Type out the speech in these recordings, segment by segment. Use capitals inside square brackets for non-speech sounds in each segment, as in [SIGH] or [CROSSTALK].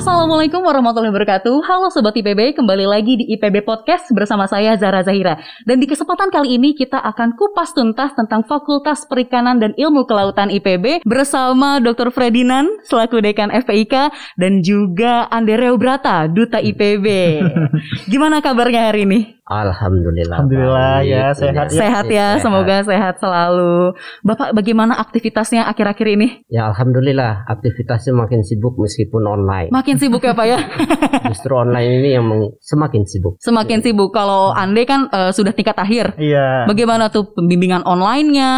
Assalamualaikum warahmatullahi wabarakatuh. Halo Sobat IPB, kembali lagi di IPB Podcast bersama saya Zara Zahira. Dan di kesempatan kali ini kita akan kupas tuntas tentang Fakultas Perikanan dan Ilmu Kelautan IPB bersama Dr. Fredinan selaku Dekan FPIK dan juga Andereo Brata, Duta IPB. [LAUGHS] Gimana kabarnya hari ini? Alhamdulillah. Alhamdulillah baik. ya, sehat ya. Sehat ya, semoga sehat selalu. Bapak bagaimana aktivitasnya akhir-akhir ini? Ya alhamdulillah aktivitasnya makin sibuk meskipun online. Makin sibuk ya Pak ya? [LAUGHS] Justru online ini yang semakin sibuk. Semakin sibuk. Kalau Ande kan eh, sudah tingkat akhir. Iya, Bagaimana tuh pembimbingan online-nya,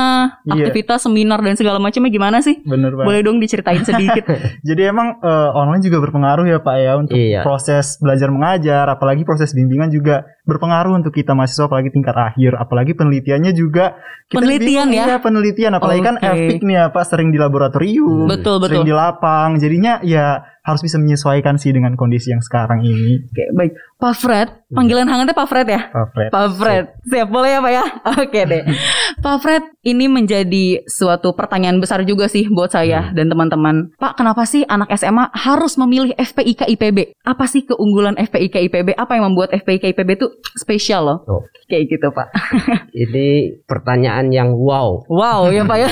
Iya. aktivitas seminar dan segala macamnya gimana sih? bener banget. Boleh dong diceritain sedikit. [LAUGHS] Jadi emang eh, online juga berpengaruh ya Pak ya untuk Iya. proses belajar mengajar, apalagi proses bimbingan juga berpengaruh untuk kita mahasiswa apalagi tingkat akhir, apalagi penelitiannya juga kita Penelitian bingung, ya? Iya, penelitian apalagi kan Oke. epic nih ya Pak sering di laboratorium, Betul, sering betul. di lapang. Jadinya ya harus bisa menyesuaikan sih dengan kondisi yang sekarang ini. Oke, baik. Pak Fred, panggilan hangatnya Pak Fred ya? Pak Fred. Pak Fred, siap boleh ya Pak ya? [LAUGHS] Oke deh. [LAUGHS] Pak Fred, ini menjadi suatu pertanyaan besar juga sih buat saya dan teman-teman. Pak, kenapa sih anak SMA harus memilih FPIK IPB? Apa sih keunggulan FPIK IPB? Apa yang membuat FPIK IPB itu spesial loh? Oh. Kayak gitu Pak. [LAUGHS] Ini pertanyaan yang wow, Wow ya Pak ya.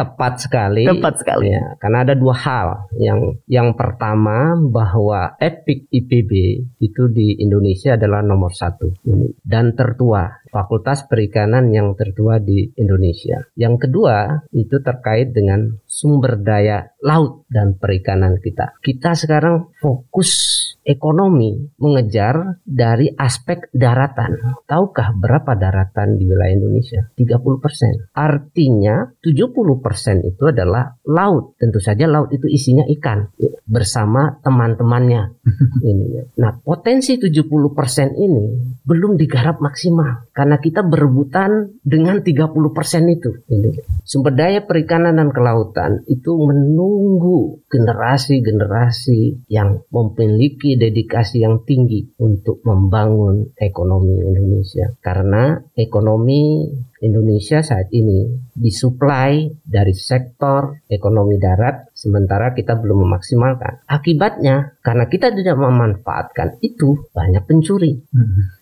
tepat sekali. Tepat sekali. Ya, karena ada dua hal. Yang yang pertama bahwa Epic IPB itu di Indonesia adalah nomor satu dan tertua. Fakultas Perikanan yang tertua di Indonesia. Yang kedua itu terkait dengan sumber daya laut dan perikanan kita. Kita sekarang fokus ekonomi mengejar dari aspek daratan. Tahukah berapa daratan di wilayah Indonesia? 30%. Artinya 70% itu adalah laut. Tentu saja laut itu isinya ikan ya, bersama teman-temannya. [LAUGHS] Ini. Nah, potensi 70% ini belum digarap maksimal karena kita berebutan dengan 30% itu. Sumber daya perikanan dan kelautan itu menunggu generasi-generasi yang memiliki dedikasi yang tinggi untuk membangun ekonomi Indonesia. Karena ekonomi Indonesia saat ini disuplai dari sektor ekonomi darat sementara kita belum memaksimalkan. Akibatnya karena kita tidak memanfaatkan itu banyak pencuri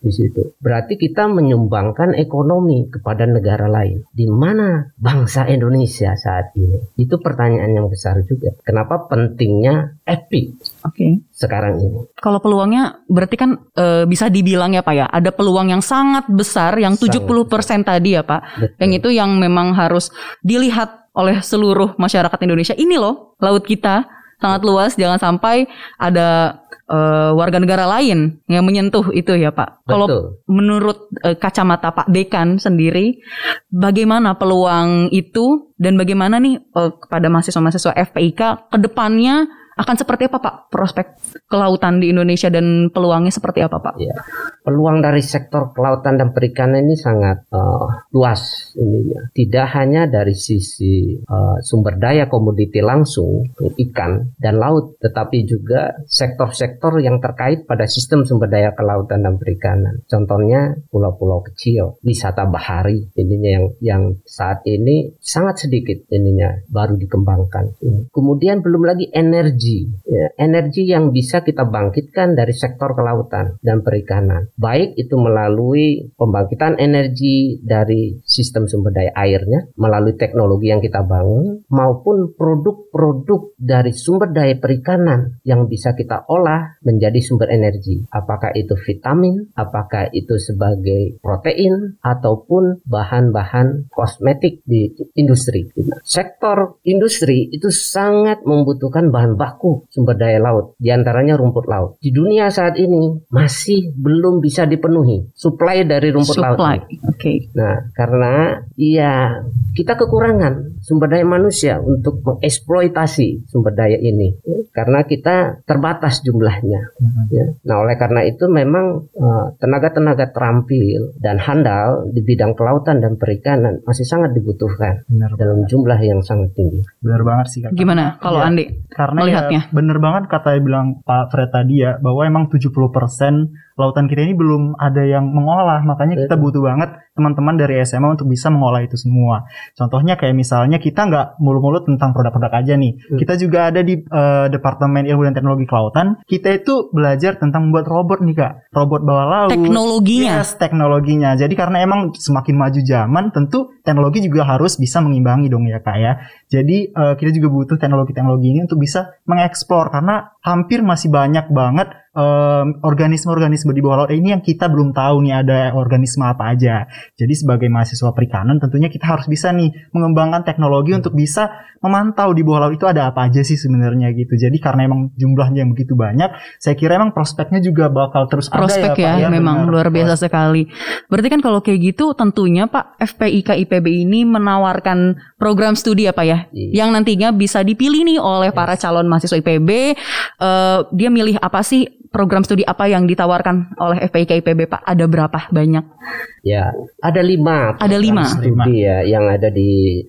di situ. Berarti kita menyumbangkan ekonomi kepada negara lain. Di mana bangsa Indonesia saat ini? Itu pertanyaan yang besar juga. Kenapa pentingnya epic Oke. sekarang ini? Kalau peluangnya berarti kan eh, bisa dibilang ya Pak ya, ada peluang yang sangat besar yang Sangat 70% tadi ya Pak. Betul. Yang itu yang memang harus dilihat oleh seluruh masyarakat Indonesia. Ini loh laut kita sangat luas, jangan sampai ada eh, warga negara lain yang menyentuh itu ya Pak. Kalau menurut eh, kacamata Pak Dekan sendiri, bagaimana peluang itu dan bagaimana nih eh, kepada mahasiswa-mahasiswa FPIK ke depannya akan seperti apa Pak prospek kelautan di Indonesia dan peluangnya seperti apa Pak? Ya, peluang dari sektor kelautan dan perikanan ini sangat eh, luas ininya. Tidak hanya dari sisi eh, sumber daya komoditi langsung ikan dan laut, tetapi juga sektor-sektor yang terkait pada sistem sumber daya kelautan dan perikanan. Contohnya pulau-pulau kecil, wisata bahari ininya yang yang saat ini sangat sedikit ininya baru dikembangkan. Kemudian belum lagi energi ya, energi yang bisa kita bangkitkan dari sektor kelautan dan perikanan. Baik itu melalui pembangkitan energi dari sistem sumber daya airnya, melalui teknologi yang kita bangun, maupun produk-produk dari sumber daya perikanan yang bisa kita olah menjadi sumber energi. Apakah itu vitamin, apakah itu sebagai protein, ataupun bahan-bahan kosmetik di industri. Sektor industri itu sangat membutuhkan bahan baku sumber daya laut, di antaranya rumput laut. Di dunia saat ini masih belum bisa dipenuhi supply dari rumput laut. Supply. ini. Oke. Nah, karena ya kita kekurangan sumber daya manusia untuk mengeksploitasi sumber daya ini, ya. karena kita terbatas jumlahnya. Ya. Nah, oleh karena itu memang eh, tenaga-tenaga terampil dan handal di bidang kelautan dan perikanan masih sangat dibutuhkan Benar dalam jumlah yang sangat tinggi. benar banget sih Kak. Gimana kalau Iya. Andi? Karena melihatnya? Ya bener banget kata yang bilang Pak Fred tadi ya bahwa emang 70% lautan kita ini belum ada yang mengolah. Makanya kita butuh banget teman-teman dari SMA untuk bisa mengolah itu semua. Contohnya kayak misalnya kita nggak mulu-mulu tentang produk-produk aja nih. Hmm. Kita juga ada di eh, Departemen Ilmu dan Teknologi Kelautan. Kita itu belajar tentang membuat robot nih kak. Robot bawah laut. Teknologinya. Yes, teknologinya. Jadi karena emang semakin maju zaman, tentu teknologi juga harus bisa mengimbangi dong ya kak ya. Jadi eh, kita juga butuh teknologi-teknologi ini untuk bisa mengeksplor karena hampir masih banyak banget em, organisme-organisme di bawah laut ini yang kita belum tahu nih ada organisme apa aja. Jadi sebagai mahasiswa perikanan tentunya kita harus bisa nih mengembangkan teknologi untuk bisa memantau di bawah laut itu ada apa aja sih sebenarnya gitu. Jadi karena emang jumlahnya yang begitu banyak, saya kira emang prospeknya juga bakal terus Prospek ada ya, ya, Pak. memang benar. luar biasa sekali. Berarti kan kalau kayak gitu tentunya Pak FPIK IPB ini menawarkan program studi apa ya? Iya. Yang nantinya bisa dipilih nih oleh para calon mahasiswa IPB. Eh, dia milih apa sih program studi apa yang ditawarkan oleh FPIK IPB Pak? Ada berapa banyak? Ya, ada lima. Ada program lima. Studi ya yang ada di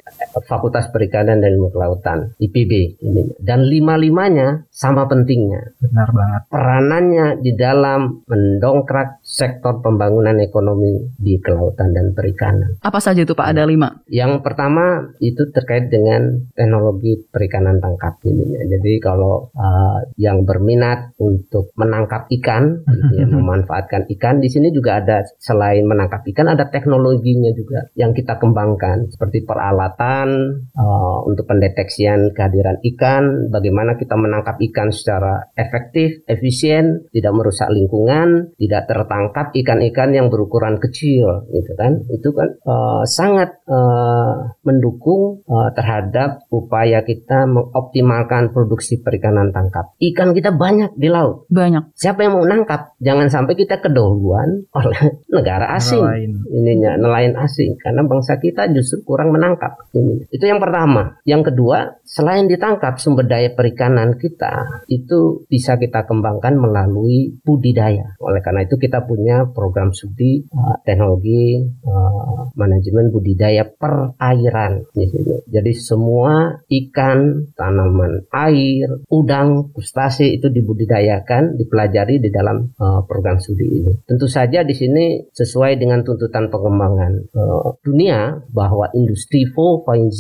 Fakultas Perikanan dan Ilmu Kelautan IPB ini. Dan lima-limanya sama pentingnya. Benar banget. Peranannya di dalam mendongkrak sektor pembangunan ekonomi di kelautan dan perikanan. Apa saja itu Pak? Ada lima. Yang pertama itu terkait dengan teknologi perikanan tangkap ini. Jadi kalau uh, yang berminat untuk menangkap ikan, [LAUGHS] gitu ya, memanfaatkan ikan, di sini juga ada selain menangkap ikan ada teknologinya juga yang kita kembangkan seperti peralatan uh, untuk pendeteksian kehadiran ikan, bagaimana kita menangkap ikan secara efektif, efisien, tidak merusak lingkungan, tidak tertangkap ikan-ikan yang berukuran kecil, gitu kan? Itu kan uh, sangat uh, mendukung uh, terhadap upaya kita mengoptimalkan produksi perikanan tangkap. Ikan kita banyak di laut. Banyak. Siapa yang mau nangkap? Jangan sampai kita kedahuluan oleh [LAUGHS] negara asing Lain. ininya nelayan asing karena bangsa kita justru kurang menangkap ini itu yang pertama yang kedua selain ditangkap sumber daya perikanan kita itu bisa kita kembangkan melalui budidaya oleh karena itu kita punya program studi uh, teknologi uh, manajemen budidaya perairan di sini. jadi semua ikan tanaman air udang krustase itu dibudidayakan dipelajari di dalam uh, program studi ini tentu saja di sini sesuai dengan tuntutan pengembangan eh, dunia bahwa industri 4.0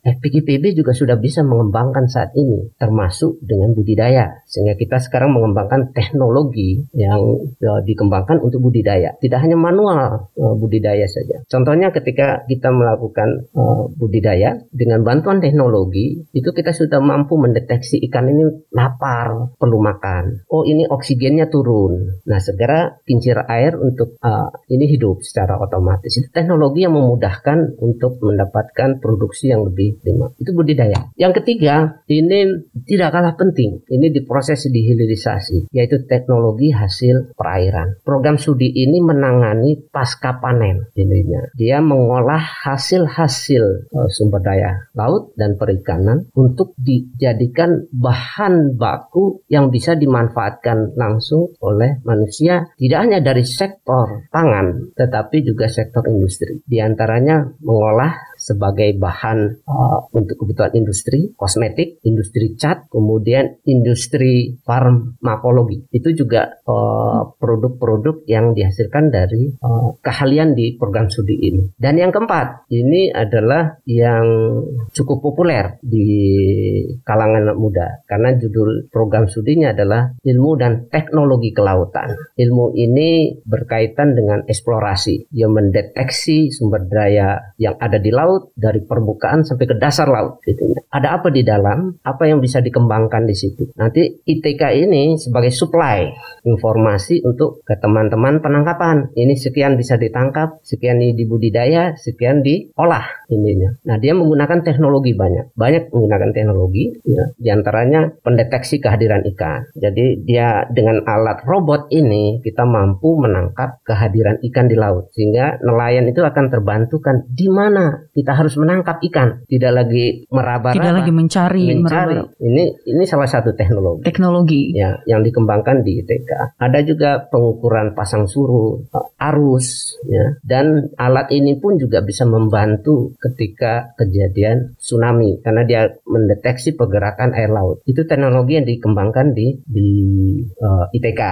FPKPB juga sudah bisa mengembangkan saat ini termasuk dengan budidaya sehingga kita sekarang mengembangkan teknologi yang eh, dikembangkan untuk budidaya tidak hanya manual eh, budidaya saja contohnya ketika kita melakukan eh, budidaya dengan bantuan teknologi itu kita sudah mampu mendeteksi ikan ini lapar perlu makan oh ini oksigennya turun nah segera kincir air untuk uh, ini hidup secara otomatis. Itu teknologi yang memudahkan untuk mendapatkan produksi yang lebih prima. Itu budidaya. Yang ketiga, ini tidak kalah penting. Ini diproses di hilirisasi, yaitu teknologi hasil perairan. Program studi ini menangani pasca panen. Ininya. Dia mengolah hasil-hasil uh, sumber daya laut dan perikanan untuk dijadikan bahan baku yang bisa dimanfaatkan langsung oleh manusia tidak hanya dari sektor pangan tetapi juga sektor industri. Di antaranya mengolah sebagai bahan uh, untuk kebutuhan industri, kosmetik, industri cat, kemudian industri farmakologi. Itu juga uh, produk-produk yang dihasilkan dari uh, keahlian di program studi ini. Dan yang keempat, ini adalah yang cukup populer di kalangan anak muda karena judul program studinya adalah ilmu dan teknologi kelautan. Ilmu ini berkaitan dengan eksplorasi. Dia mendeteksi sumber daya yang ada di laut laut dari permukaan sampai ke dasar laut gitu ya. Ada apa di dalam? Apa yang bisa dikembangkan di situ? Nanti ITK ini sebagai supply informasi untuk ke teman-teman penangkapan. Ini sekian bisa ditangkap, sekian ini dibudidaya, sekian diolah ininya. Nah, dia menggunakan teknologi banyak. Banyak menggunakan teknologi ya. Di antaranya pendeteksi kehadiran ikan. Jadi dia dengan alat robot ini kita mampu menangkap kehadiran ikan di laut sehingga nelayan itu akan terbantukan di mana kita harus menangkap ikan. Tidak lagi meraba-raba. Tidak lagi mencari, mencari. meraba-raba. ini ini salah satu teknologi. Teknologi. ya yang dikembangkan di ITK ada juga pengukuran pasang surut arus ya. Dan alat ini pun juga bisa membantu ketika kejadian tsunami. Karena dia mendeteksi pergerakan air laut. Itu teknologi yang dikembangkan di di eh, ITK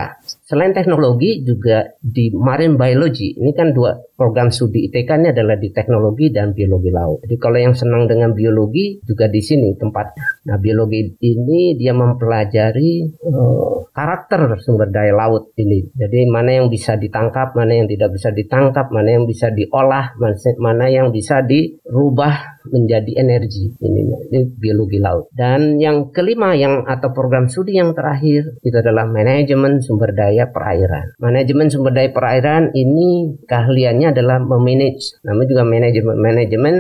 selain teknologi juga di marine biology ini kan dua program studi ITK ini adalah di teknologi dan biologi laut. Jadi kalau yang senang dengan biologi juga di sini tempatnya nah biologi ini dia mempelajari eh, karakter sumber daya laut ini. Jadi mana yang bisa ditangkap mana yang tidak bisa ditangkap mana yang bisa diolah mana yang bisa dirubah menjadi energi ini ini biologi laut. Dan yang kelima yang atau program studi yang terakhir itu adalah manajemen sumber daya perairan. Manajemen sumber daya perairan ini keahliannya adalah memanage. Namanya juga manajemen manajemen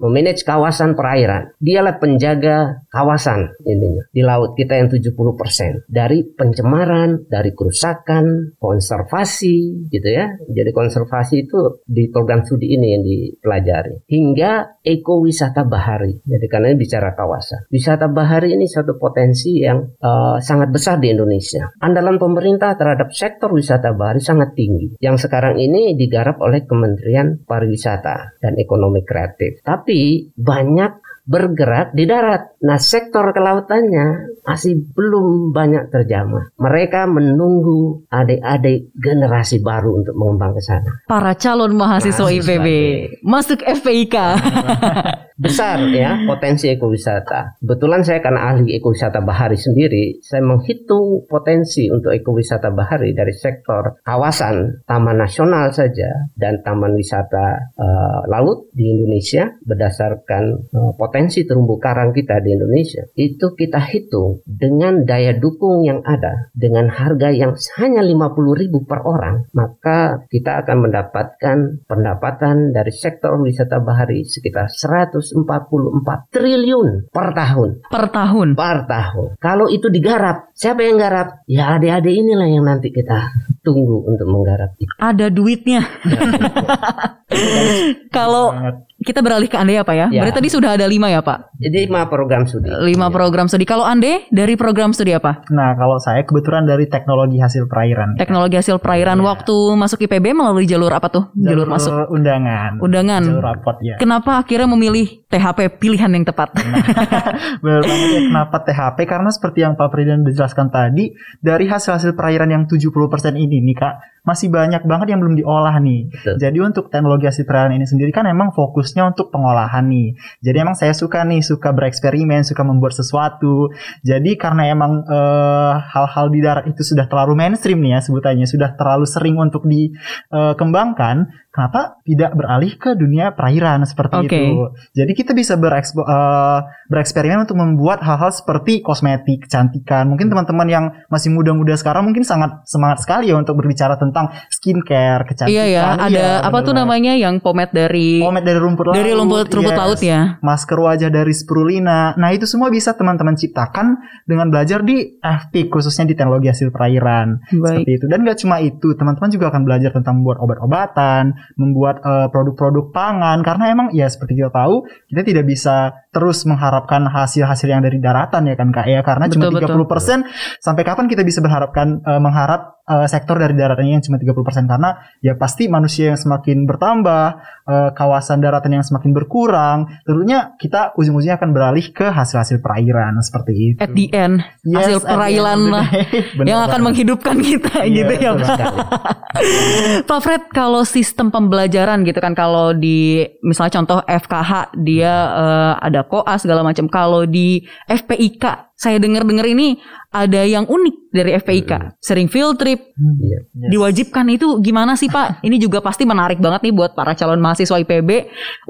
memanage kawasan perairan. Dialah penjaga kawasan ininya di laut kita yang 70% dari pencemaran dari kerusakan konservasi gitu ya. Jadi konservasi itu di program studi ini yang dipelajari. Hingga ekowisata bahari. Jadi karena ini bicara kawasan. Wisata bahari ini satu potensi yang eh, sangat besar di Indonesia. Andalan pemerintah terhadap sektor wisata bahari sangat tinggi yang sekarang ini digarap oleh Kementerian Pariwisata dan Ekonomi Kreatif tapi banyak bergerak di darat. Nah, sektor kelautannya masih belum banyak terjamah. Mereka menunggu adik-adik generasi baru untuk mengembang ke sana. Para calon mahasiswa Mahasiswa IPB masuk FPIK. [LAUGHS] Besar ya potensi ekowisata. Kebetulan saya karena ahli ekowisata bahari sendiri, saya menghitung potensi untuk ekowisata bahari dari sektor kawasan taman nasional saja dan taman wisata eh, laut di Indonesia berdasarkan eh, potensi terumbu karang kita di Indonesia. Itu kita hitung dengan daya dukung yang ada dengan harga yang hanya 50.000 per orang, maka kita akan mendapatkan pendapatan dari sektor wisata bahari sekitar 144 triliun per tahun. per tahun. Per tahun. Kalau itu digarap, siapa yang garap? Ya adik-adik inilah yang nanti kita tunggu untuk menggarap itu. Ada duitnya. [LAUGHS] Kalau. Kita beralih ke Ande ya Pak ya. Ya. Berarti tadi sudah ada lima ya Pak. Jadi lima program studi. Lima program studi. Kalau Ande dari program studi apa? Nah, kalau saya kebetulan dari teknologi hasil perairan. Teknologi hasil perairan Iya. waktu masuk IPB melalui jalur apa tuh? Jalur, masuk. undangan. Undangan. Jalur rapot ya. Kenapa akhirnya memilih THP pilihan yang tepat? [LAUGHS] Benar banget ya kenapa THP karena seperti yang Pak Presiden dijelaskan tadi dari hasil-hasil perairan yang 70% ini nih Kak masih banyak banget yang belum diolah nih. Betul. Jadi untuk teknologi hasil perairan ini sendiri kan emang fokusnya untuk pengolahan nih. Jadi emang saya suka nih suka bereksperimen, suka membuat sesuatu. Jadi karena emang eh, hal-hal di darat itu sudah terlalu mainstream nih ya sebutannya, sudah terlalu sering untuk dikembangkan, kenapa tidak beralih ke dunia perairan seperti Oke. itu? Jadi kita bisa berekspo, eh, bereksperimen untuk membuat hal-hal seperti kosmetik, kecantikan. Mungkin teman-teman yang masih muda-muda sekarang mungkin sangat semangat sekali ya untuk berbicara tentang skincare, kecantikan. iya ya, ada Iya, apa bener tuh namanya yang pomade dari Pomade dari rumput laut. dari rumput rumput yes. laut ya. Masker wajah dari spirulina. Nah, itu semua bisa teman-teman ciptakan dengan belajar di FP khususnya di teknologi hasil perairan. Baik. Seperti itu. Dan gak cuma itu, teman-teman juga akan belajar tentang membuat obat-obatan, membuat eh, produk-produk pangan. Karena emang ya seperti kita tahu, kita tidak bisa terus mengharapkan hasil-hasil yang dari daratan ya kan Kak ya? Karena Betul, cuma 30% sampai kapan kita bisa berharapkan eh, mengharap eh, sektor dari daratan yang cuma 30% karena ya pasti manusia yang semakin bertambah, eh, kawasan daratan yang semakin berkurang, tentunya kita ujung-ujungnya akan beralih ke hasil-hasil perairan seperti itu. At the end Yes, hasil perairan lah [LAUGHS] yang akan banget. menghidupkan kita Iya, gitu ya Pak. [LAUGHS] Pak Fred kalau sistem pembelajaran gitu kan kalau di misalnya contoh FKH dia eh, ada koas segala macam kalau di FPIK saya dengar-dengar ini ada yang unik dari FPIK sering field trip Iya. Yes. diwajibkan itu gimana sih Pak [LAUGHS] ini juga pasti menarik banget nih buat para calon mahasiswa IPB,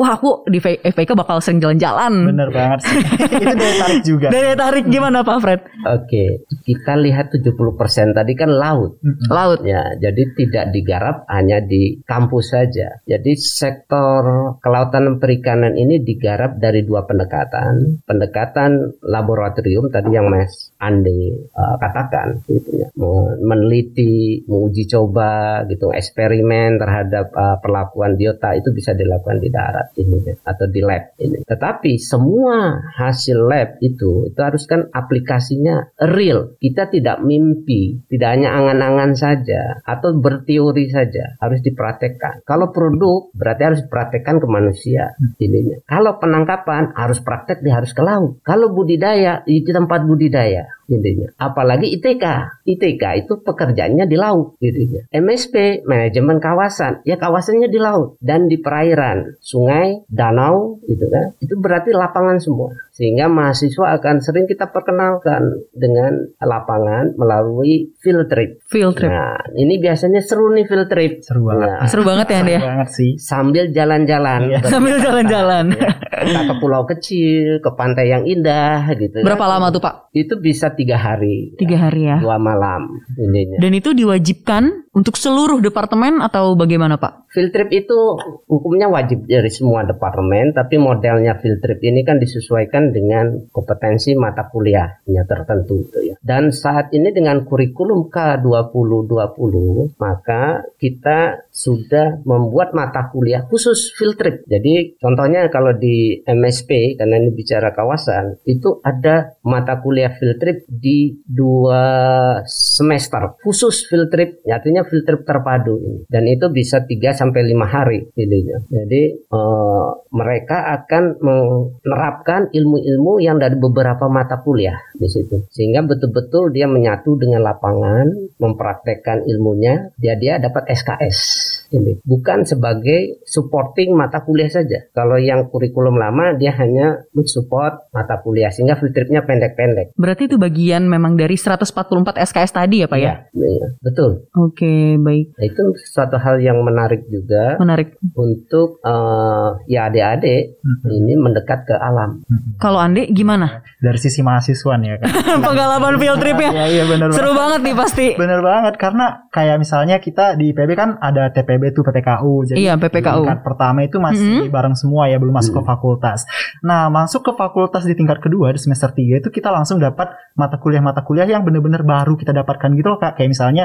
wah aku di FPK bakal sering jalan-jalan. Bener banget sih. [LAUGHS] itu daya tarik juga. Daya tarik gimana Pak Fred? Oke, kita lihat 70% tadi kan laut. Laut. Ya, jadi tidak digarap hanya di kampus saja. Jadi sektor kelautan dan perikanan ini digarap dari dua pendekatan. Pendekatan laboratorium tadi yang Mas Andi uh, katakan gitu ya. Meneliti, menguji coba gitu, eksperimen terhadap uh, perlakuan biota itu bisa dilakukan di darat ini ya, atau di lab ini. Tetapi semua hasil lab itu itu harus kan aplikasinya real. Kita tidak mimpi, tidak hanya angan-angan saja atau berteori saja, harus dipraktekkan. Kalau produk berarti harus dipraktekkan ke manusia ininya. Kalau penangkapan harus praktek dia harus ke laut. Kalau budidaya di tempat budidaya intinya. Apalagi ITK. ITK itu pekerjaannya di laut intinya. MSP manajemen kawasan, ya kawasannya di laut dan di perairan, sungai, danau gitu kan. Itu berarti lapangan semua. Sehingga mahasiswa akan sering kita perkenalkan dengan lapangan melalui field trip. Field trip. Nah, ini biasanya seru nih field trip. Seru banget. Nah, Seru banget ya ya. Seru banget sih. sambil jalan-jalan. Iya. [LAUGHS] Sambil jalan-jalan. Ya, Kita ke pulau kecil, ke pantai yang indah gitu. Berapa lama tuh Pak? Itu bisa tiga hari. Tiga hari ya. Dua malam ininya. Dan itu diwajibkan untuk seluruh departemen atau bagaimana Pak? Field trip itu hukumnya wajib dari semua departemen, tapi modelnya field trip ini kan disesuaikan dengan kompetensi mata kuliahnya tertentu gitu ya. Dan saat ini dengan kurikulum K2020 maka kita sudah membuat mata kuliah khusus field trip. Jadi contohnya kalau di MSP karena ini bicara kawasan itu ada mata kuliah field trip di dua semester khusus field trip artinya field trip terpadu ini dan itu bisa 3 sampai 5 hari ininya. Jadi eh, mereka akan menerapkan ilmu-ilmu yang dari beberapa mata kuliah di situ sehingga betul-betul dia menyatu dengan lapangan mempraktekkan ilmunya dia dia dapat SKS ini bukan sebagai supporting mata kuliah saja. Kalau yang kurikulum lama dia hanya mensupport mata kuliah sehingga field tripnya pendek-pendek. Berarti itu bagian memang dari 144 SKS tadi ya Pak ya? Iya, iya, betul. Oke, baik. Nah, itu suatu hal yang menarik juga Menarik. untuk eh, ya adik-adik ini mendekat ke alam. Kalau Ande gimana? Dari sisi mahasiswa nih ya kan. [LAUGHS] Pengalaman field tripnya. Iya iya bener banget. Seru banget nih pasti. Bener banget karena kayak misalnya kita di IPB kan ada TPB tuh PPKU. Jadi Iya, PPKU. tingkat pertama itu masih bareng semua ya belum masuk ke fakultas. Nah masuk ke fakultas di tingkat kedua di semester 3 itu kita langsung dapat mata kuliah-mata kuliah yang bener-bener baru kita dapatkan gitu loh kak. Kayak misalnya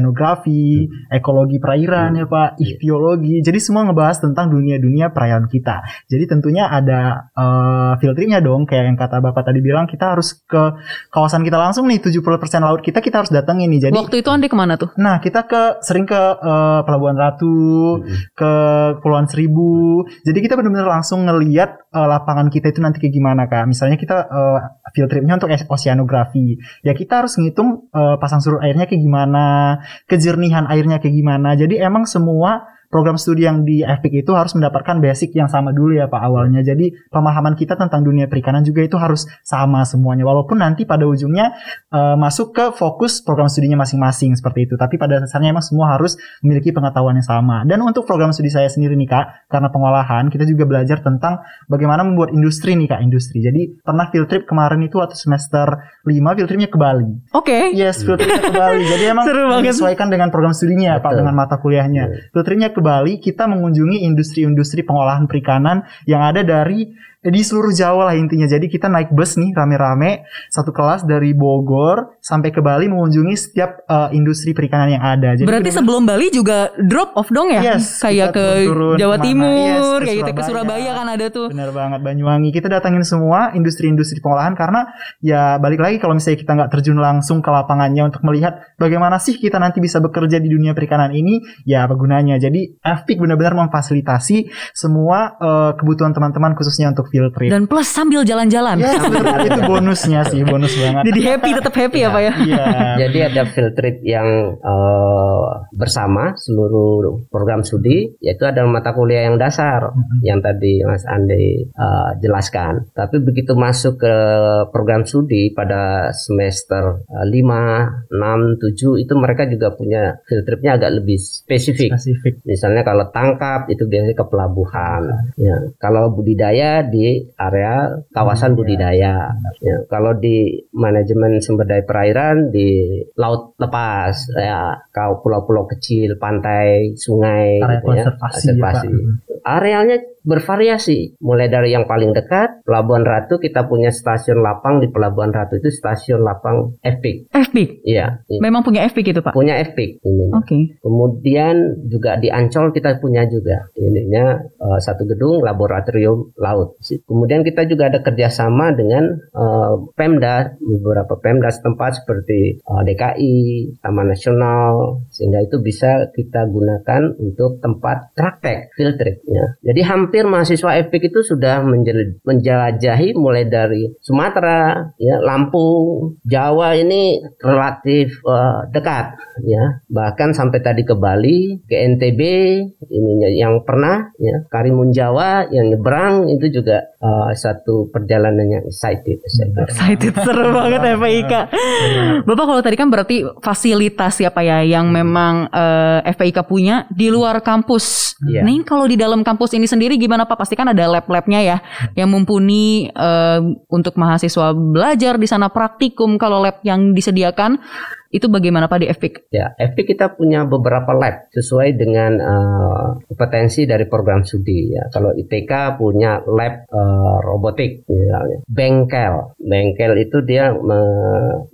oceanografi, ekologi perairan ya pak, ichtyologi. Jadi semua ngebahas tentang dunia-dunia perairan kita. Jadi tentunya ada eh, field tripnya dong kayak yang kata bapak tadi bilang kita harus ke kawasan kita langsung nih 70% laut kita kita harus datengin nih. Jadi Waktu itu Ande ke mana tuh? Nah, kita ke sering ke eh, Pelabuhan Ratu, ke Kepulauan Seribu. Jadi kita benar-benar langsung ngeliat eh, lapangan kita itu nanti kayak gimana, Kak. Misalnya kita eh, field tripnya untuk oceanografi. Ya kita harus ngitung eh, pasang surut airnya kayak gimana, kejernihan airnya kayak gimana. Jadi emang semua program studi yang di FPIK itu harus mendapatkan basic yang sama dulu ya Pak awalnya. Jadi pemahaman kita tentang dunia perikanan juga itu harus sama semuanya. Walaupun nanti pada ujungnya eh, masuk ke fokus program studinya masing-masing seperti itu. Tapi pada dasarnya emang semua harus memiliki pengetahuan yang sama. Dan untuk program studi saya sendiri nih Kak, karena pengolahan kita juga belajar tentang bagaimana membuat industri nih Kak, industri. Jadi pernah field trip kemarin itu waktu semester 5 field tripnya ke Bali. Oke. Yes, field tripnya ke Bali. Jadi [LAUGHS] emang menyesuaikan dengan program studinya Pak, dengan mata kuliahnya. Field tripnya ke Bali, kita mengunjungi industri-industri pengolahan perikanan yang ada dari di seluruh Jawa lah intinya. Jadi kita naik bus nih rame-rame satu kelas dari Bogor sampai ke Bali mengunjungi setiap eh, industri perikanan yang ada. Jadi Berarti sebelum Bali juga drop off dong ya? Yes, kayak ke turun Jawa ke mana. Timur, Yes, kayak gitu ke Surabaya. Kan ada tuh. Bener banget Banyuwangi kita datangin semua industri-industri pengolahan karena ya balik lagi kalau misalnya kita nggak terjun langsung ke lapangannya untuk melihat bagaimana sih kita nanti bisa bekerja di dunia perikanan ini ya apa gunanya jadi FPIK benar-benar memfasilitasi semua eh, kebutuhan teman-teman khususnya untuk field trip. Dan plus sambil jalan-jalan. Ya, [LAUGHS] itu bonusnya sih, bonus banget. Jadi happy tetap happy ya, Pak ya. Iya. Jadi ada field trip yang eh, bersama seluruh program studi, yaitu ada mata kuliah yang dasar yang tadi Mas Andi eh, jelaskan. Tapi begitu masuk ke program studi pada semester eh, 5, 6, 7 itu mereka juga punya field tripnya agak lebih spesifik. Spesifik. Misalnya kalau tangkap itu biasanya ke pelabuhan. Ya, kalau budidaya di area kawasan Hmm, budidaya. Ya, kalau di manajemen sumber daya perairan di laut lepas, ya, kau pulau-pulau kecil, pantai, sungai, Area gitu ya, konservasi ya, Pak. Arealnya bervariasi, mulai dari yang paling dekat Pelabuhan Ratu kita punya stasiun lapang di Pelabuhan Ratu itu stasiun lapang FPIC. FP. Iya. Memang punya FP gitu, Pak. punya FPIC ini. Oke. Kemudian juga di Ancol kita punya juga ininya eh, satu gedung laboratorium laut. Kemudian kita juga ada kerjasama dengan eh, Pemda beberapa Pemda setempat seperti eh, DKI, Taman Nasional sehingga itu bisa kita gunakan untuk tempat praktek field trip ya. Jadi hampir mahasiswa EPIK itu sudah menjel- menjelajahi mulai dari Sumatera, ya Lampung, Jawa ini relatif eh, dekat ya. Bahkan sampai tadi ke Bali, ke NTB ininya yang pernah ya Karimun Jawa yang nyebrang itu juga eh, satu perjalanan yang excited. kira. Excited seru [LAUGHS] banget ya Pak Ika. Bapak kalau tadi kan berarti fasilitas ya Pak ya yang memang eh, FPIK punya di luar kampus. Iya. Nih kalau di dalam kampus ini sendiri gimana Pak? Pasti kan ada lab-labnya ya yang mumpuni eh, untuk mahasiswa belajar di sana praktikum. Kalau lab yang disediakan itu bagaimana Pak di FPIK? Ya, FP kita punya beberapa lab sesuai dengan eh, kompetensi dari program studi. Ya, kalau ITK punya lab eh, robotik, misalnya. Bengkel, bengkel itu dia me-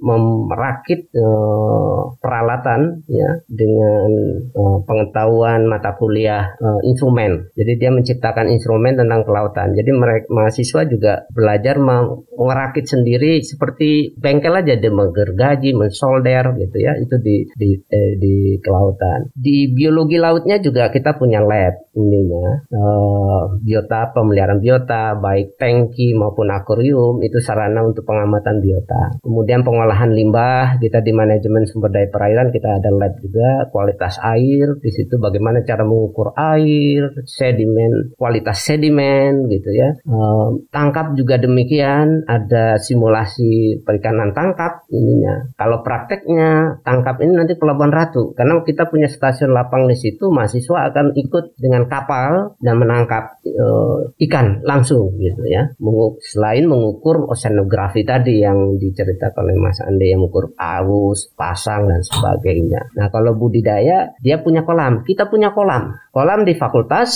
merakit eh, peralatan, ya, dengan eh, pengetahuan mata kuliah eh, instrumen. Jadi dia menciptakan instrumen tentang kelautan. Jadi mereka mahasiswa juga belajar merakit sendiri seperti bengkel aja dia menggergaji, mensolder gitu ya itu di di eh, di kelautan. Di biologi lautnya juga kita punya lab ininya eh, biota pemeliharaan biota baik tangki maupun akuarium itu sarana untuk pengamatan biota. Kemudian pengolahan limbah kita di manajemen sumber daya perairan kita ada lab juga kualitas air di situ bagaimana cara mengukur air sedimen kualitas sedimen gitu ya. Eh, tangkap juga demikian ada simulasi perikanan tangkap ininya. Kalau prakteknya tangkap ini nanti Pelabuhan Ratu karena kita punya stasiun lapang di situ mahasiswa akan ikut dengan kapal dan menangkap eh, ikan langsung gitu ya. Mengu- selain mengukur oceanografi tadi yang diceritakan oleh Mas Ande yang mengukur arus, pasang dan sebagainya. Nah, kalau budidaya dia punya kolam, kita punya kolam. Kolam di fakultas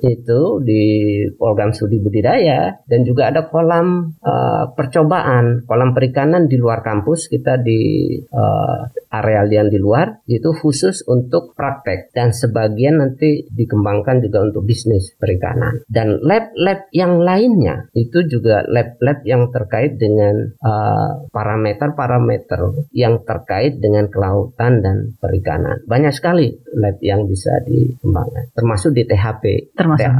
itu di program studi budidaya dan juga ada kolam eh, percobaan, kolam perikanan di luar kampus kita di eh, areal yang di luar itu khusus untuk praktek dan sebagian nanti dikembangkan juga untuk bisnis perikanan. Dan lab-lab yang lainnya itu juga lab-lab yang terkait dengan eh, parameter-parameter yang terkait dengan kelautan dan perikanan. Banyak sekali lab yang bisa dikembangkan termasuk di THP Termasuk.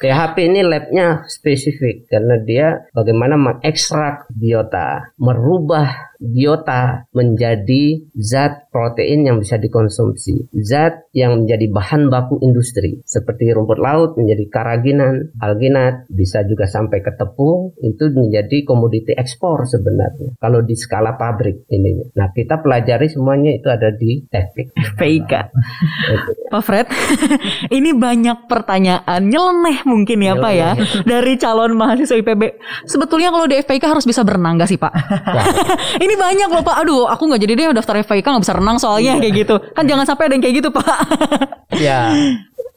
THP ini labnya spesifik karena dia bagaimana mengekstrak biota, merubah biota menjadi zat protein yang bisa dikonsumsi, zat yang menjadi bahan baku industri seperti rumput laut menjadi karaginan, alginat, bisa juga sampai ke tepung itu menjadi komoditi ekspor sebenarnya. Kalau di skala pabrik ini. Nah, kita pelajari semuanya itu ada di THP. FPIK. Pak Fred, [LAUGHS] ini banyak pertanyaan nyeleneh mungkin ya Pak ya dari calon mahasiswa IPB. Sebetulnya kalau di FPIK harus bisa berenang gak sih Pak? [LAUGHS] ini banyak loh Pak. Aduh, aku nggak jadi deh daftar FPIK nggak bisa renang soalnya kayak gitu. Kan jangan sampai ada yang kayak gitu Pak. [LAUGHS] Ya,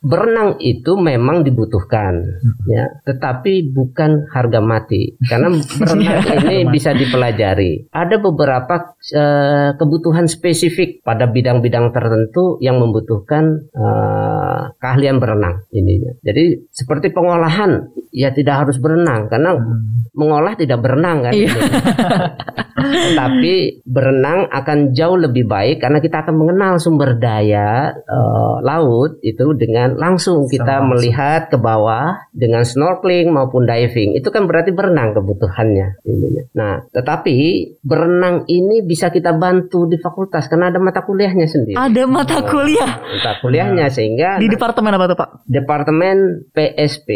berenang itu memang dibutuhkan, ya, tetapi bukan harga mati karena berenang [LAUGHS] ini bisa dipelajari. Ada beberapa eh, kebutuhan spesifik pada bidang-bidang tertentu yang membutuhkan eh, keahlian berenang ininya. Jadi seperti pengolahan, ya tidak harus berenang karena mengolah tidak berenang kan. Iya. [LAUGHS] Tapi berenang akan jauh lebih baik karena kita akan mengenal sumber daya eh, laut itu dengan langsung kita langsung. melihat ke bawah dengan snorkeling maupun diving. Itu kan berarti berenang kebutuhannya. ininya. Nah, tetapi berenang ini bisa kita bantu di fakultas karena ada mata kuliahnya sendiri. Ada mata kuliah Mata kuliahnya sehingga di departemen apa tuh Pak? Departemen PSP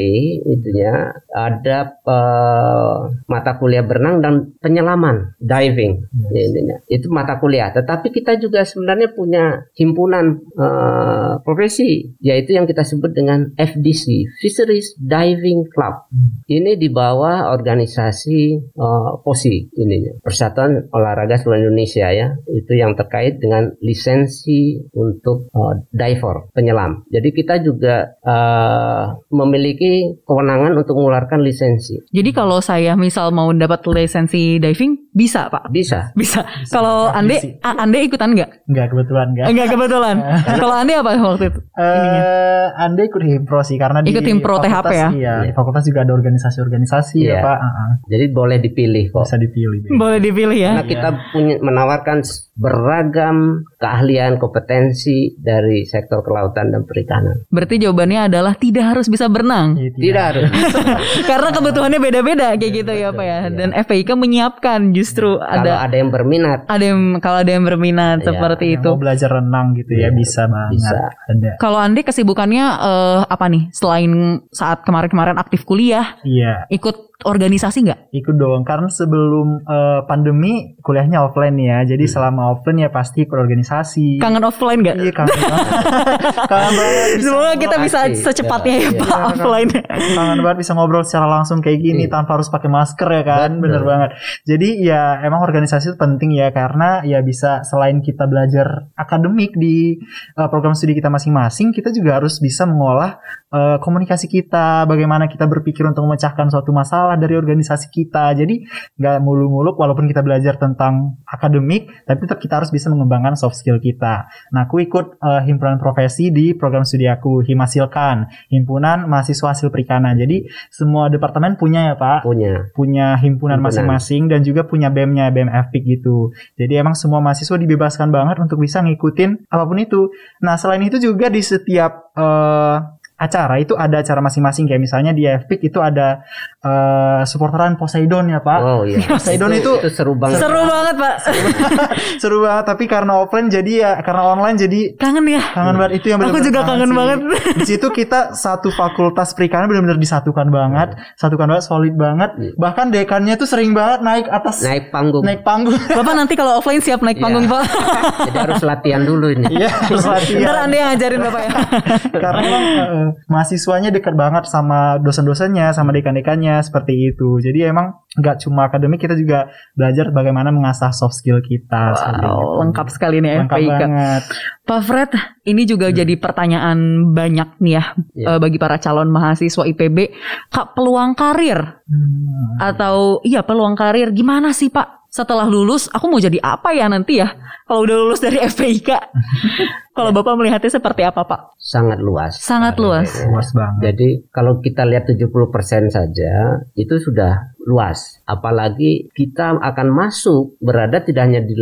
itunya ada eh, mata kuliah berenang dan penyelaman diving ya, intinya. itu mata kuliah. Tetapi kita juga sebenarnya punya himpunan eh, profesi yaitu yang kita sebut dengan FDC Fisheries Diving Club. Ini di bawah organisasi eh, POSI ininya Persatuan Olahraga Seluruh Indonesia ya. Itu yang terkait dengan lisensi untuk eh, diver penyelam. Jadi kita juga eh, memiliki kewenangan untuk mengeluarkan lisensi. Jadi kalau saya misal mau dapat lisensi diving bisa Pak? bisa Bisa. Kalau Ande, Bisa. Ande ikutan nggak? Enggak kebetulan enggak. Enggak kebetulan. [LAUGHS] Kalau Ande apa waktu itu? ininya? Eh, Anda ikut himpro sih karena di Ikut himpro fakultas, THP ya? Iya, di fakultas juga ada organisasi-organisasi Iya. ya Pak. Heeh. jadi boleh dipilih kok Bisa dipilih. Boleh dipilih ya. Karena kita punya menawarkan beragam keahlian kompetensi dari sektor kelautan dan perikanan. Berarti jawabannya adalah tidak harus bisa berenang. Iya, Tidak harus. [LAUGHS] Karena kebutuhannya beda-beda kayak gitu ya Pak ya. Dan FPIK menyiapkan justru Kalau ada ada yang berminat ada yang kalau ada yang berminat Iya, seperti Yang itu. Mau belajar renang gitu ya Iya, bisa banget. bisa. Ada. Kalau Ande kesibukannya eh, apa nih? Selain saat kemarin-kemarin aktif kuliah, Iya, ikut organisasi nggak? ikut dong. Karena sebelum eh, pandemi kuliahnya offline ya. Jadi Hmm. selama offline ya pasti ikut organisasi. Kangen offline nggak? Iya kangen banget. [LAUGHS] kangen banget. Semoga kita ngobrol. bisa Pasti. secepatnya ya, Iya, Pak iya. offline. kangen banget bisa ngobrol secara langsung kayak gini Iya. tanpa harus pakai masker ya kan Betul. bener banget jadi ya emang organisasi itu penting ya karena ya bisa selain kita belajar akademik di uh, program studi kita masing-masing kita juga harus bisa mengolah uh, komunikasi kita bagaimana kita berpikir untuk memecahkan suatu masalah dari organisasi kita jadi nggak mulu-muluk walaupun kita belajar tentang akademik tapi tetap kita harus bisa mengembangkan soft skill kita nah aku ikut uh, himpunan profesi di program studi aku Himasilkan himpunan mahasiswa hasil perikanan. Jadi semua departemen punya ya Pak, punya. punya himpunan masing-masing dan juga punya BEM-nya, BEM FPIK gitu. Jadi emang semua mahasiswa dibebaskan banget untuk bisa ngikutin apa pun itu. Nah selain itu juga di setiap eh, acara itu ada acara masing-masing kayak misalnya di FPIK itu ada eh, supporteran Poseidon ya Pak. Oh iya. [LAUGHS] Poseidon itu itu seru banget. Seru banget Pak. seru banget tapi karena offline jadi ya karena online jadi Kangen ya. kangen banget itu yang Aku benar-benar juga kangen sih. banget. di situ kita satu fakultas perikanan benar-benar disatukan banget satukan banget solid banget Iya. bahkan dekannya tuh sering banget naik atas Naik panggung. naik panggung [LAUGHS] Bapak nanti kalau offline siap naik Iya. panggung Pak. Jadi harus latihan dulu ini. iya harus Ntar latihan Anda yang ngajarin Bapak ya. karena emang mahasiswanya dekat banget sama dosen-dosennya sama dekan-dekannya seperti itu jadi emang nggak cuma akademik kita juga belajar bagaimana mengasah soft skill kita. Wow, lengkap sekali nih lengkap FPIK. banget Pak Fred, ini juga jadi pertanyaan banyak nih ya Iya. eh, bagi para calon mahasiswa IPB. Kak, peluang karir Hmm. atau iya peluang karir gimana sih Pak? Setelah lulus, aku mau jadi apa ya nanti ya? Kalau udah lulus dari FPIK. [LAUGHS] Kalau Bapak melihatnya seperti apa Pak? Sangat luas. Sangat luas. luas banget Jadi kalau kita lihat 70% saja itu sudah luas. Apalagi kita akan masuk berada tidak hanya di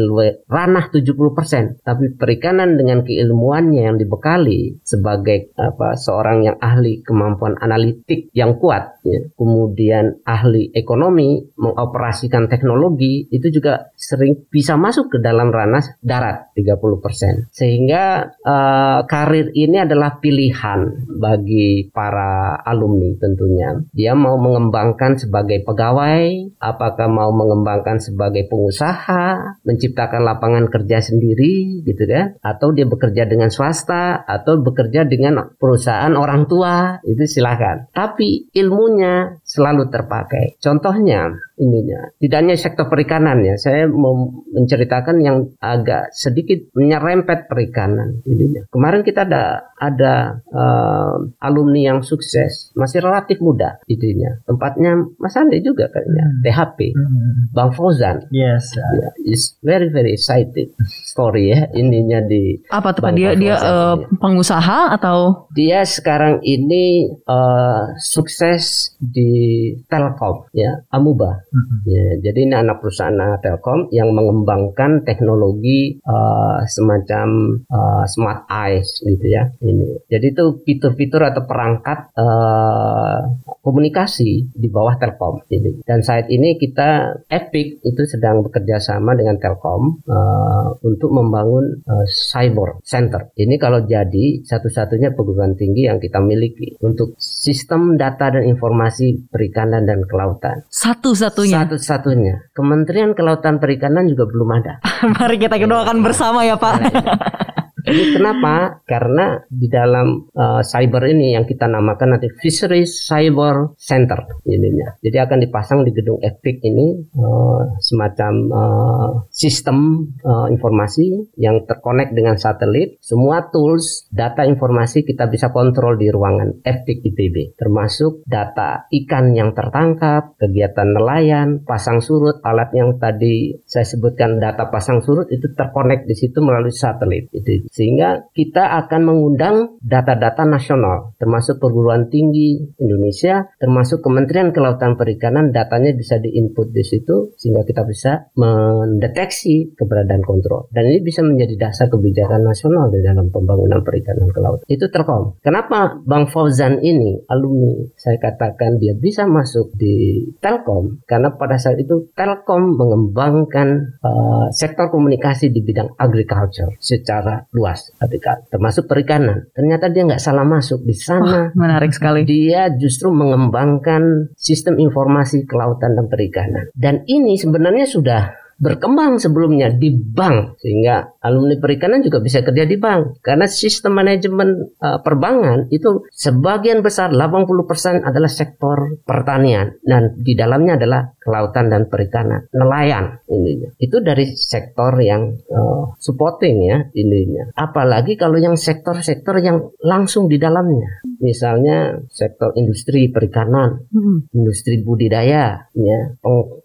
ranah 70%, tapi perikanan dengan keilmuannya yang dibekali sebagai apa seorang yang ahli kemampuan analitik yang kuat ya. Kemudian ahli ekonomi mengoperasikan teknologi itu juga sering bisa masuk ke dalam ranah darat 30%. Sehingga eh, karir ini adalah pilihan bagi para alumni tentunya. Dia mau mengembangkan sebagai pegawai, apakah mau mengembangkan sebagai pengusaha, menciptakan lapangan kerja sendiri gitu kan, atau dia bekerja dengan swasta atau bekerja dengan perusahaan orang tua, itu silakan. Tapi ilmunya selalu terpakai. Contohnya ininya, tidak hanya sektor perikanan ya, saya mau menceritakan yang agak sedikit menyerempet perikanan ininya. Kemarin kita ada ada eh, alumni yang sukses, masih relatif muda ininya. Tempatnya Mas Andi juga kayaknya, Hmm. THP, Hmm. Bang Fauzan. yes Ya, is very very excited story ya ininya di Apa tuh Pak? Bang Dia dia eh, iya. pengusaha atau dia sekarang ini eh, sukses di Telkom ya, Amuba. Mhm. Ya, jadi ini anak perusahaan Telkom yang mengembangkan teknologi uh, semacam uh, smart eyes gitu ya. Ini. Jadi itu fitur-fitur atau perangkat uh, komunikasi di bawah Telkom. Jadi, dan saat ini kita Epic itu sedang bekerja sama dengan Telkom uh, untuk membangun uh, cyber center. Ini kalau jadi satu-satunya perguruan tinggi yang kita miliki untuk sistem data dan informasi perikanan dan kelautan. Satu-satunya. Satu-satunya. Kementerian Kelautan Perikanan juga belum ada. [LAUGHS] Mari kita doakan bersama ya Pak. [LAUGHS] Ini kenapa? Karena di dalam uh, cyber ini yang kita namakan nanti Fisheries Cyber Center ininya. Jadi akan dipasang di gedung Epic ini uh, semacam uh, sistem uh, informasi yang terkonek dengan satelit. Semua tools, data informasi kita bisa kontrol di ruangan Epic IPB, termasuk data ikan yang tertangkap, kegiatan nelayan, pasang surut, alat yang tadi saya sebutkan data pasang surut itu terkonek di situ melalui satelit. Itu sehingga kita akan mengundang data-data nasional termasuk perguruan tinggi Indonesia termasuk Kementerian Kelautan Perikanan datanya bisa diinput di situ sehingga kita bisa mendeteksi keberadaan kontrol. Dan ini bisa menjadi dasar kebijakan nasional di dalam pembangunan perikanan ke laut itu terkom kenapa Bang Fauzan ini alumni saya katakan dia bisa masuk di Telkom? Karena pada saat itu Telkom mengembangkan uh, sektor komunikasi di bidang agriculture secara luas ketika termasuk perikanan. Ternyata dia nggak salah masuk di sana. Menarik sekali. dia justru mengembangkan sistem informasi kelautan dan perikanan. Dan ini sebenarnya sudah berkembang sebelumnya di bank sehingga alumni perikanan juga bisa kerja di bank. Karena sistem manajemen uh, perbankan itu sebagian besar 80% adalah sektor pertanian. Dan di dalamnya adalah kelautan dan perikanan nelayan ininya itu dari sektor yang uh, supporting ya ininya apalagi kalau yang sektor-sektor yang langsung di dalamnya misalnya sektor industri perikanan Hmm. industri budidaya ya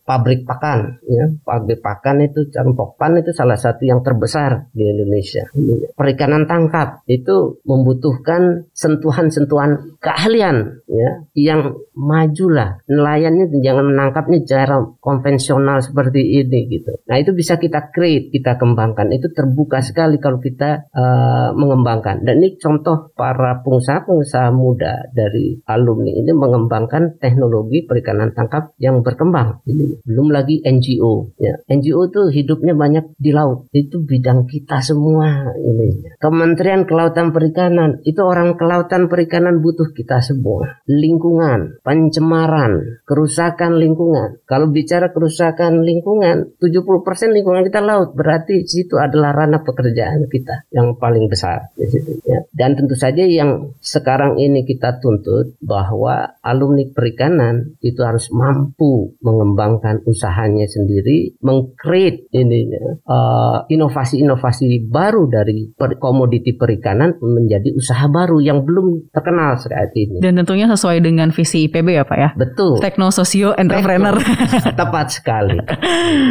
pabrik pakan ya. Pabrik pakan itu campokpan itu salah satu yang terbesar di Indonesia. Perikanan tangkap itu membutuhkan sentuhan-sentuhan keahlian ya yang maju lah nelayannya jangan menangkapnya cara konvensional seperti ini gitu. Nah itu bisa kita create kita kembangkan. Itu terbuka sekali kalau kita eh, mengembangkan. Dan ini contoh para pengusaha-pengusaha muda dari alumni ini mengembangkan teknologi perikanan tangkap yang berkembang. Ini belum lagi NGO ya NGO tuh hidupnya banyak di laut. Itu bidang kita semua ini. Kementerian Kelautan Perikanan itu orang kelautan perikanan butuh kita semua. Lingkungan pencemaran kerusakan lingkungan. Kalau bicara kerusakan lingkungan 70% lingkungan kita laut. Berarti situ adalah ranah pekerjaan kita yang paling besar di situ ya. Dan tentu saja yang sekarang ini kita tuntut bahwa alumni perikanan itu harus mampu mengembangkan usahanya sendiri, mengcreate ini uh, inovasi-inovasi baru dari per- komoditi perikanan menjadi usaha baru yang belum terkenal saat ini. Dan tentunya sesuai dengan visi IPB ya Pak ya. Betul. Tekno Sosio Entrepreneur. [LAUGHS] Tepat sekali.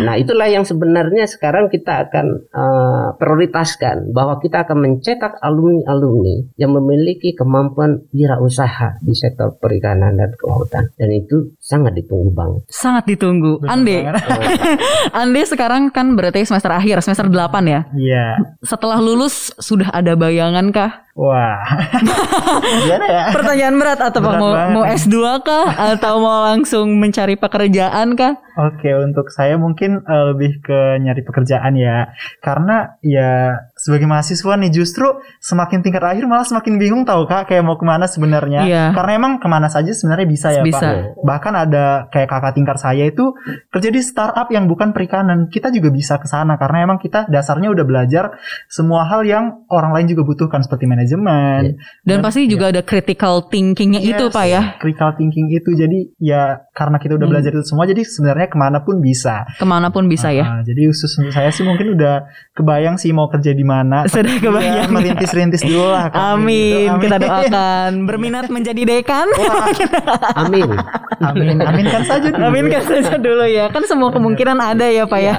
Nah, itulah yang sebenarnya sekarang kita akan uh, prioritaskan bahwa kita akan mencetak alumni-alumni yang memiliki kemampuan wirausaha di sektor perikanan dan kelautan dan itu sangat ditunggu banget. Sangat ditunggu. Ande. banget. [LAUGHS] Ande sekarang kan berarti semester akhir, semester 8 ya. Iya. Setelah lulus sudah ada bayangan kah? Wah. [LAUGHS] Gimana ya? Pertanyaan berat atau Berat mau banget. mau S2 kah atau mau langsung mencari pekerjaan kah? Oke, untuk saya mungkin eh, lebih ke nyari pekerjaan ya. Karena ya sebagai mahasiswa nih justru semakin tingkat akhir malah semakin bingung tahu Kak kayak mau ke mana sebenarnya. Iya. Karena emang ke mana saja sebenarnya bisa ya Bisa. Pak. Bahkan ada kayak kakak tingkat saya itu kerja di startup yang bukan perikanan. Kita juga bisa ke sana karena emang kita dasarnya udah belajar semua hal yang orang lain juga butuhkan seperti manajemen. Dan Dan- pasti juga ada critical thinkingnya itu Yes, Pak ya. Critical thinking itu jadi ya karena kita udah Hmm. belajar itu semua jadi sebenarnya ke mana pun bisa. Ke mana pun bisa ya. Ah, jadi khusus untuk saya sih mungkin udah kebayang sih mau kerja di gimana. [LAUGHS] Sudah kebayang. Ya, merintis-rintis dulu lah. Amin. gitu. Kita doakan berminat [LAUGHS] menjadi dekan. [LAUGHS] Amin. Amin, aminkan saja dulu. Aminkan saja dulu ya. Kan semua kemungkinan ada ya Pak ya.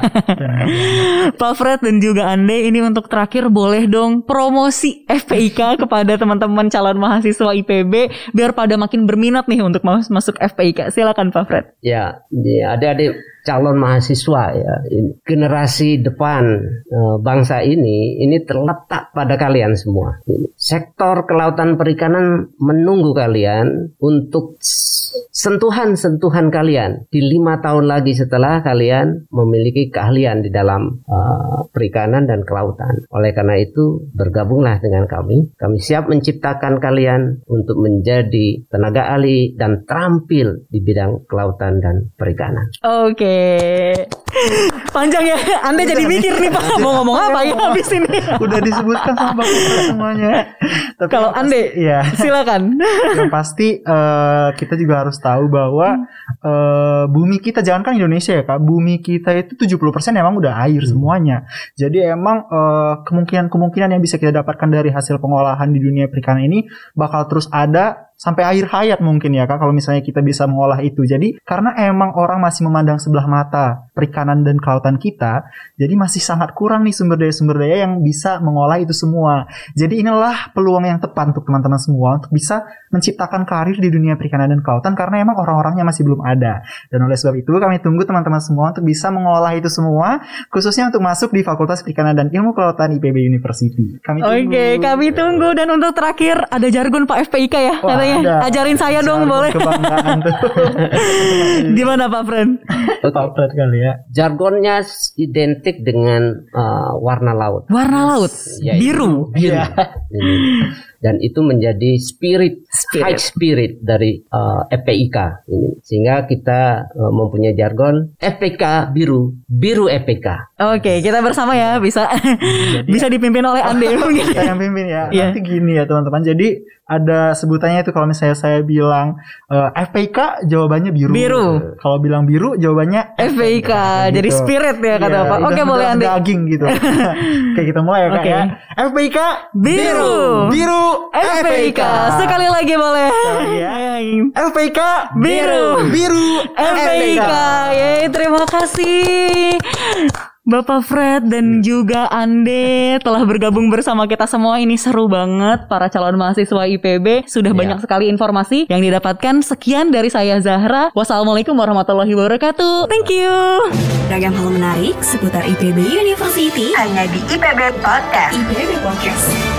Pak Fred dan juga Ande ini untuk terakhir boleh dong promosi FPIK kepada teman-teman calon mahasiswa IPB biar pada makin berminat nih untuk mas- masuk FPIK. Silakan Pak Fred. Ya, ya adik-adik calon mahasiswa ya, generasi depan eh, bangsa ini ini terletak pada kalian semua. Ini, sektor kelautan perikanan menunggu kalian untuk sentuhan-sentuhan kalian di lima tahun lagi setelah kalian memiliki keahlian di dalam eh, perikanan dan kelautan. Oleh karena itu bergabunglah dengan kami. Kami siap menciptakan kalian untuk menjadi tenaga ahli dan terampil di bidang kelautan dan perikanan. Oke. Panjang ya. Anda jadi mikir nih Pak mau ngomong apa ya habis ini. Udah disebutkan sama Bapak semuanya. Tapi Kalau pasti- ya. silakan. yang pasti eh, kita juga harus tahu bahwa eh, bumi kita jangankan Indonesia ya kak bumi kita itu 70% emang udah air semuanya jadi emang eh, kemungkinan-kemungkinan yang bisa kita dapatkan dari hasil pengolahan di dunia perikanan ini bakal terus ada sampai akhir hayat mungkin ya kak kalau misalnya kita bisa mengolah itu jadi karena emang orang masih memandang sebelah mata perikanan dan kelautan kita jadi masih sangat kurang nih sumber daya sumber daya yang bisa mengolah itu semua jadi inilah peluang yang tepat untuk teman-teman semua untuk bisa menciptakan karir di dunia perikanan dan kelautan karena emang orang-orangnya masih belum ada. Dan oleh sebab itu kami tunggu teman-teman semua untuk bisa mengolah itu semua khususnya untuk masuk di Fakultas Perikanan dan Ilmu Kelautan IPB University. Kami tunggu. Oke, kami tunggu dan untuk terakhir ada jargon Pak FPIK ya Wah, katanya. Ada. Ajarin saya dong Jargon boleh. Kebanggaan tuh. [LAUGHS] Gimana Pak Fred? Pamplet kali ya. Jargonnya identik dengan uh, warna laut. Warna laut Ya, biru. biru. Iya. Dan itu menjadi spirit, Spirit. high spirit dari uh, FPIK ini. Sehingga kita uh, mempunyai jargon FPK biru, biru FPK. Oke, kita bersama ya bisa [LAUGHS] bisa dipimpin oleh Ande [LAUGHS] mungkin. Saya yang pimpin ya. Iya. Nanti gini ya teman-teman. Jadi ada sebutannya itu kalau misalnya saya bilang eh, FPK jawabannya biru. Biru. Kalau bilang biru jawabannya FPIK. Jadi Gitu. spirit ya kata Iya, Pak. Oke, udah boleh Ande. Daging gitu. [LAUGHS] Oke kita mulai ya kak Oke. ya. FPIK Biru. Biru. FPIK. Sekali lagi boleh. FPIK Biru. Biru. FPIK. Yeay, terima kasih. Bapak Fred dan juga Ande telah bergabung bersama kita semua ini seru banget para calon mahasiswa IPB sudah Ya. banyak sekali informasi yang didapatkan sekian dari saya Zahra wassalamualaikum warahmatullahi wabarakatuh thank you Ragam hal menarik seputar IPB University hanya di IPB Podcast. IPB Podcast.